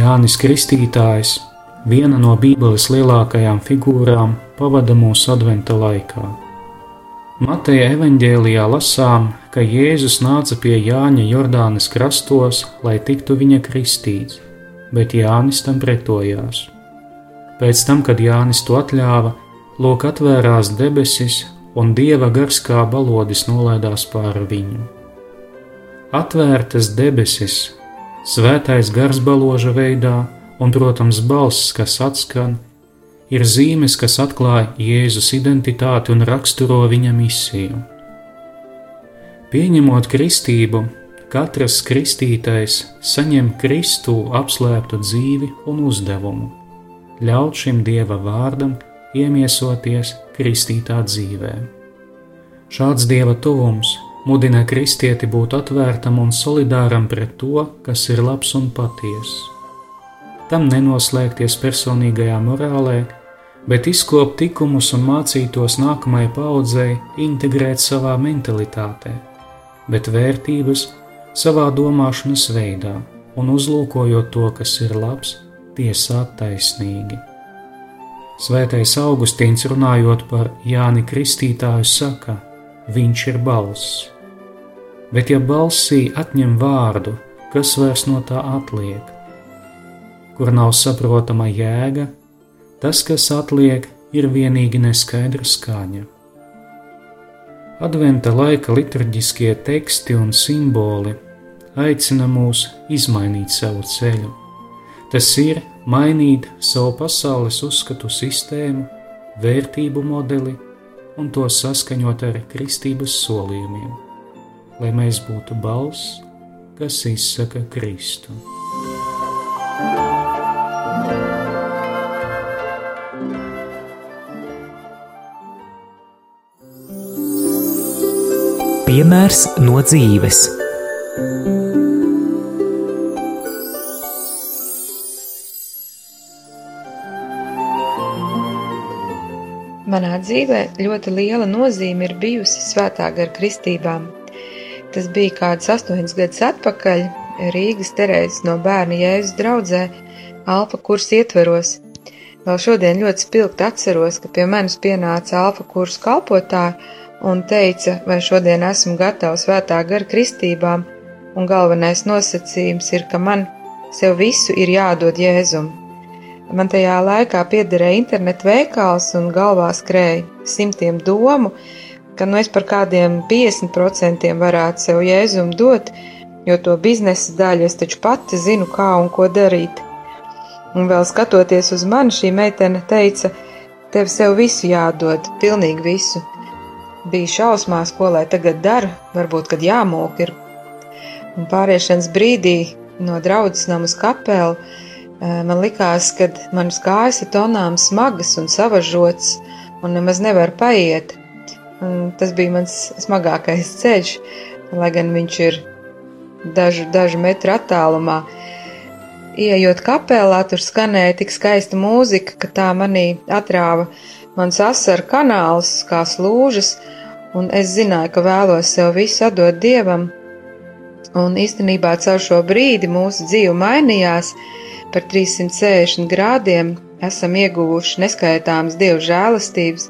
Jānis Kristītājs, viena no Bībeles lielākajām figūrām, pavada mūsu adventa laikā. Mateja evanģēlijā lasām, ka Jēzus nāca pie Jāņa Jordānas krastos, lai tiktu viņa kristīts, bet Jānis tam pretojās. Pēc tam, kad Jānis to atļāva, lūk atvērās debesis, un dieva gars kā balodis nolaidās pāri viņu. Atvērtas debesis Svētais gars baloža veidā, un, protams, balss, kas atskan, ir zīmes, kas atklāja Jēzus identitāti un raksturo viņa misiju. Pieņemot kristību, katrs kristītais saņem Kristu apslēptu dzīvi un uzdevumu - ļaut šim Dieva vārdam iemiesoties kristītā dzīvē. Šāds Dieva tuvums mudina kristieti būt atvērtam un solidāram pret to, kas ir labs un patiess. Tam nenoslēgties personīgajā morālē, bet izkopt tikumus un mācītos nākamajai paudzei integrēt savā mentalitātē, bet vērtības savā domāšanas veidā un uzlūkojot to, kas ir labs, tiesāt taisnīgi. Svētais Augustīns runājot par Jāni Kristītāju saka – viņš ir balss. Bet ja balsī atņem vārdu, kas vairs no tā atliek? Kur nav saprotama jēga, tas, kas atliek, ir vienīgi neskaidra skaņa. Adventa laika liturģiskie teksti un simboli aicina mūs izmainīt savu ceļu. Tas ir mainīt savu pasaules uzskatu sistēmu, vērtību modeli un to saskaņot ar kristības solījumiem, lai mēs būtu balss, kas izsaka Kristu. Piemērs no dzīves. Dzīvē ļoti liela nozīme ir bijusi svētā gara kristībām. Tas bija kāds astoņus gadus atpakaļ Rīgas Terēzes no bērna Jēzus draudzē Alfa kursa ietveros. Vēl šodien ļoti spilgti atceros, ka pie manis pienāca Alfa kursa kalpotāja un teica, vai šodien esmu gatavs svētā gara kristībām, un galvenais nosacījums ir, ka man sev visu ir jādod Jēzum. Man tajā laikā piederēja internetu veikals un galvā skrēja simtiem domu, ka nu es par kādiem 50% varētu sev jēzumu dot, jo to biznesa daļu es taču pati zinu, kā un ko darīt. Un vēl skatoties uz mani, šī meitene teica, tev sev visu jādod, pilnīgi visu. Bija šausmās, ko lai tagad dara, varbūt, kad jāmok ir. Un pāriešanas brīdī no draudzes namas kapela Man likās, ka manas kājas ir tonām smagas un savažotas, un nemaz nevar paiet. Un tas bija mans smagākais ceļš, lai gan viņš ir dažu, dažu metru attālumā. Iejot kapelā, tur skanēja tik skaista mūzika, ka tā manī atrāva mans asaru kanāls, kā slūžas, un es zināju, ka vēlos sev visu atdot dievam. Un īstenībā caur šo brīdi mūsu dzīve mainījās, par 360 grādiem, esam ieguvuši neskaitāmas dievu žēlastības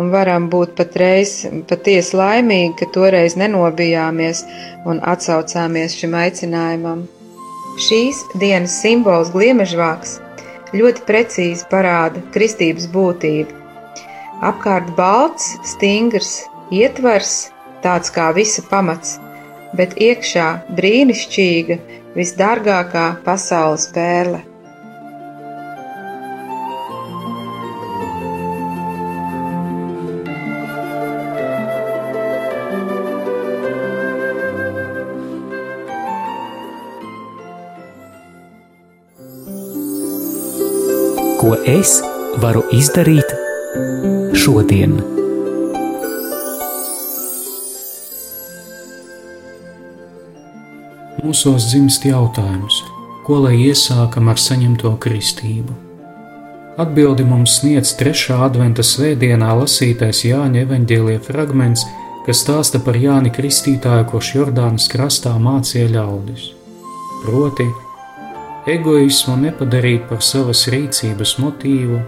un varam būt patreiz patiesi laimīgi, ka toreiz nenobijāmies un atsaucāmies šim aicinājumam. Šīs dienas simbols gliemežvāks ļoti precīzi parāda kristības būtību. Apkārt balts, stingrs, ietvers, tāds kā visa pamats, bet iekšā brīnišķīga, visdārgākā pasaules pērle. Ko es varu izdarīt šodien? Mūsos dzimst jautājums, ko lai iesākam ar saņemto kristību. Atbildi mums sniedz trešā adventa svētdienā lasītais Jāņa evaņģēlie fragments, kas stāsta par Jāni Kristītāju, kurš Jordānas krastā mācīja ļaudis. Proti, egoismu nepadarīt par savas rīcības motīvu,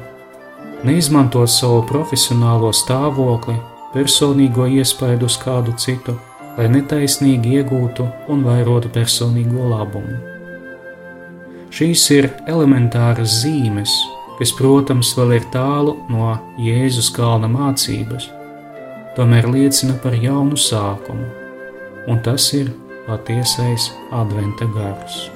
neizmantot savu profesionālo stāvokli, personīgo iespaidu uz kādu citu, lai netaisnīgi iegūtu un vairotu personīgo labumu. Šīs ir elementāras zīmes, kas, protams, vēl ir tālu no Jēzus kalna mācības, tomēr liecina par jaunu sākumu, un tas ir patiesais adventa gars.